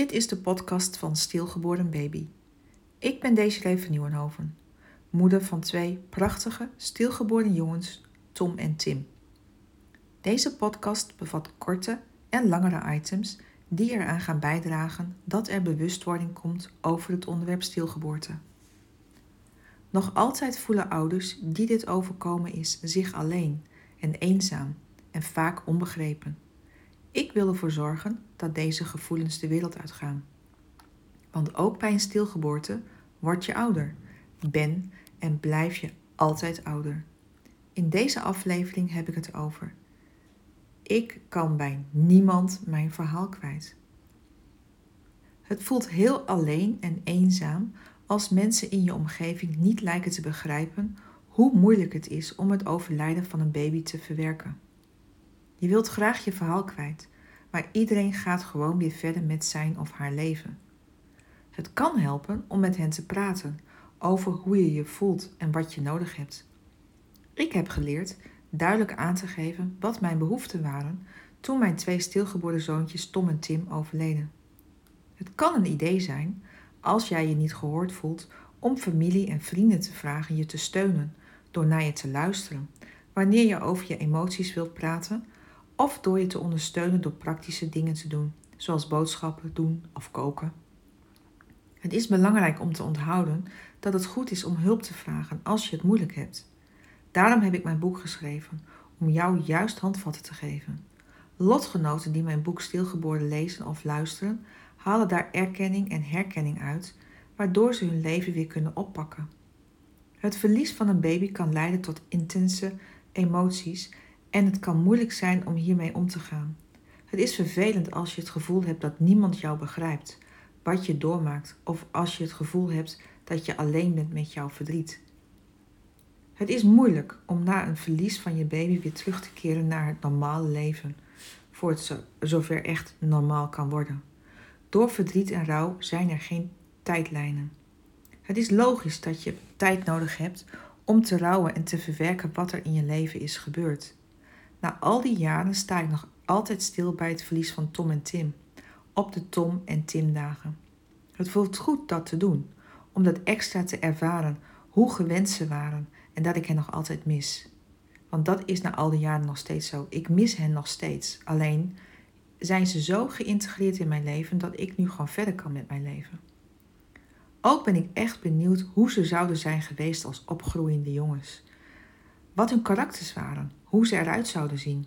Dit is de podcast van Stilgeboren Baby. Ik ben Desiree van Nieuwenhoven, moeder van twee prachtige stilgeboren jongens, Tom en Tim. Deze podcast bevat korte en langere items die eraan gaan bijdragen dat er bewustwording komt over het onderwerp stilgeboorte. Nog altijd voelen ouders die dit overkomen is zich alleen en eenzaam en vaak onbegrepen. Ik wil ervoor zorgen dat deze gevoelens de wereld uitgaan. Want ook bij een stilgeboorte word je ouder, ben en blijf je altijd ouder. In deze aflevering heb ik het over. Ik kan bij niemand mijn verhaal kwijt. Het voelt heel alleen en eenzaam als mensen in je omgeving niet lijken te begrijpen hoe moeilijk het is om het overlijden van een baby te verwerken. Je wilt graag je verhaal kwijt, maar iedereen gaat gewoon weer verder met zijn of haar leven. Het kan helpen om met hen te praten over hoe je je voelt en wat je nodig hebt. Ik heb geleerd duidelijk aan te geven wat mijn behoeften waren toen mijn twee stilgeboren zoontjes Tom en Tim overleden. Het kan een idee zijn, als jij je niet gehoord voelt, om familie en vrienden te vragen je te steunen door naar je te luisteren, wanneer je over je emoties wilt praten of door je te ondersteunen door praktische dingen te doen, zoals boodschappen doen of koken. Het is belangrijk om te onthouden dat het goed is om hulp te vragen als je het moeilijk hebt. Daarom heb ik mijn boek geschreven, om jou juist handvatten te geven. Lotgenoten die mijn boek Stilgeboren lezen of luisteren, halen daar erkenning en herkenning uit, waardoor ze hun leven weer kunnen oppakken. Het verlies van een baby kan leiden tot intense emoties en het kan moeilijk zijn om hiermee om te gaan. Het is vervelend als je het gevoel hebt dat niemand jou begrijpt, wat je doormaakt, of als je het gevoel hebt dat je alleen bent met jouw verdriet. Het is moeilijk om na een verlies van je baby weer terug te keren naar het normale leven, voor het zover echt normaal kan worden. Door verdriet en rouw zijn er geen tijdlijnen. Het is logisch dat je tijd nodig hebt om te rouwen en te verwerken wat er in je leven is gebeurd. Na al die jaren sta ik nog altijd stil bij het verlies van Tom en Tim, op de Tom en Tim dagen. Het voelt goed dat te doen, om dat extra te ervaren hoe gewend ze waren en dat ik hen nog altijd mis. Want dat is na al die jaren nog steeds zo. Ik mis hen nog steeds. Alleen zijn ze zo geïntegreerd in mijn leven dat ik nu gewoon verder kan met mijn leven. Ook ben ik echt benieuwd hoe ze zouden zijn geweest als opgroeiende jongens. Wat hun karakters waren, hoe ze eruit zouden zien.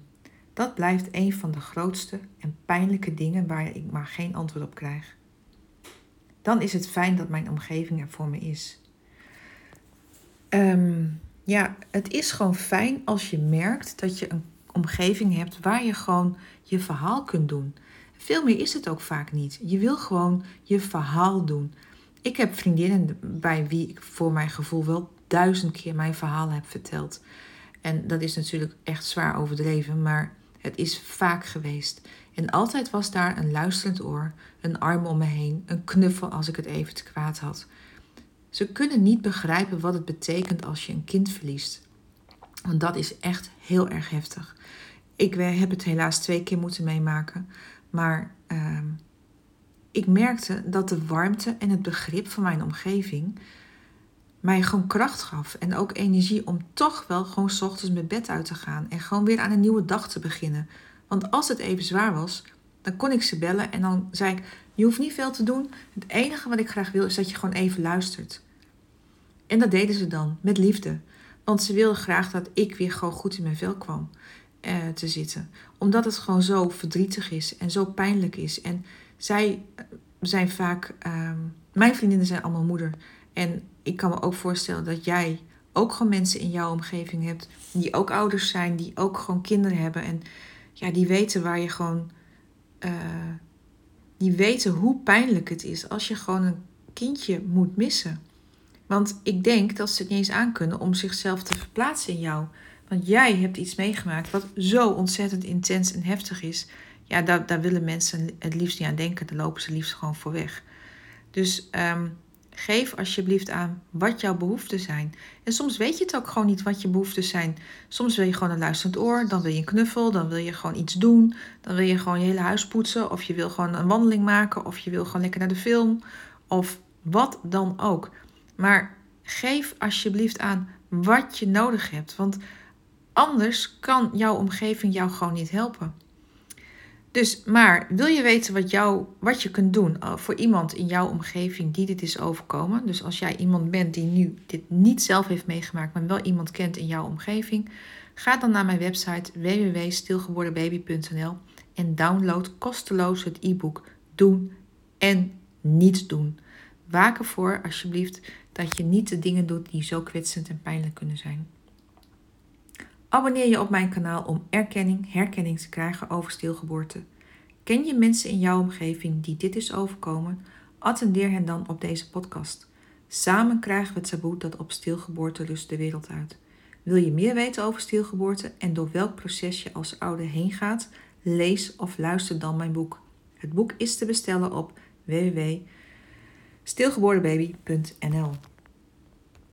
Dat blijft een van de grootste en pijnlijke dingen waar ik maar geen antwoord op krijg. Dan is het fijn dat mijn omgeving er voor me is. Ehm, ja, het is gewoon fijn als je merkt dat je een omgeving hebt waar je gewoon je verhaal kunt doen. Veel meer is het ook vaak niet. Je wil gewoon je verhaal doen. Ik heb vriendinnen bij wie ik voor mijn gevoel wel duizend keer mijn verhaal heb verteld. En dat is natuurlijk echt zwaar overdreven, maar het is vaak geweest. En altijd was daar een luisterend oor, een arm om me heen, een knuffel als ik het even te kwaad had. Ze kunnen niet begrijpen wat het betekent als je een kind verliest. Want dat is echt heel erg heftig. Ik heb het helaas twee keer moeten meemaken. Maar uh, ik merkte dat de warmte en het begrip van mijn omgeving mij gewoon kracht gaf en ook energie om toch wel gewoon s ochtends mijn bed uit te gaan en gewoon weer aan een nieuwe dag te beginnen. Want als het even zwaar was, dan kon ik ze bellen en dan zei ik: Je hoeft niet veel te doen. Het enige wat ik graag wil is dat je gewoon even luistert. En dat deden ze dan met liefde, want ze wilden graag dat ik weer gewoon goed in mijn vel kwam eh, te zitten, omdat het gewoon zo verdrietig is en zo pijnlijk is. En zij zijn vaak, uh, mijn vriendinnen zijn allemaal moeder en ik kan me ook voorstellen dat jij ook gewoon mensen in jouw omgeving hebt die ook ouders zijn, die ook gewoon kinderen hebben en ja, die weten waar je gewoon, uh, die weten hoe pijnlijk het is als je gewoon een kindje moet missen. Want ik denk dat ze het niet eens aankunnen om zichzelf te verplaatsen in jou. Want jij hebt iets meegemaakt wat zo ontzettend intens en heftig is. Ja, daar, daar willen mensen het liefst niet aan denken. Daar lopen ze liefst gewoon voor weg. Dus um, Geef alsjeblieft aan wat jouw behoeften zijn. En soms weet je het ook gewoon niet wat je behoeften zijn. Soms wil je gewoon een luisterend oor, dan wil je een knuffel, dan wil je gewoon iets doen. Dan wil je gewoon je hele huis poetsen, of je wil gewoon een wandeling maken, of je wil gewoon lekker naar de film, of wat dan ook. Maar geef alsjeblieft aan wat je nodig hebt, want anders kan jouw omgeving jou gewoon niet helpen. Dus, maar wil je weten wat, jou, wat je kunt doen uh, voor iemand in jouw omgeving die dit is overkomen? Dus als jij iemand bent die nu dit niet zelf heeft meegemaakt, maar wel iemand kent in jouw omgeving, ga dan naar mijn website www.stilgeborenbaby.nl en download kosteloos het e-book Doen en Niet Doen. Waak ervoor alsjeblieft dat je niet de dingen doet die zo kwetsend en pijnlijk kunnen zijn. Abonneer je op mijn kanaal om erkenning, herkenning te krijgen over stilgeboorte. Ken je mensen in jouw omgeving die dit is overkomen? Attendeer hen dan op deze podcast. Samen krijgen we het taboe dat op stilgeboorte lust de wereld uit. Wil je meer weten over stilgeboorte en door welk proces je als ouder heen gaat? Lees of luister dan mijn boek. Het boek is te bestellen op www.stilgeborenbaby.nl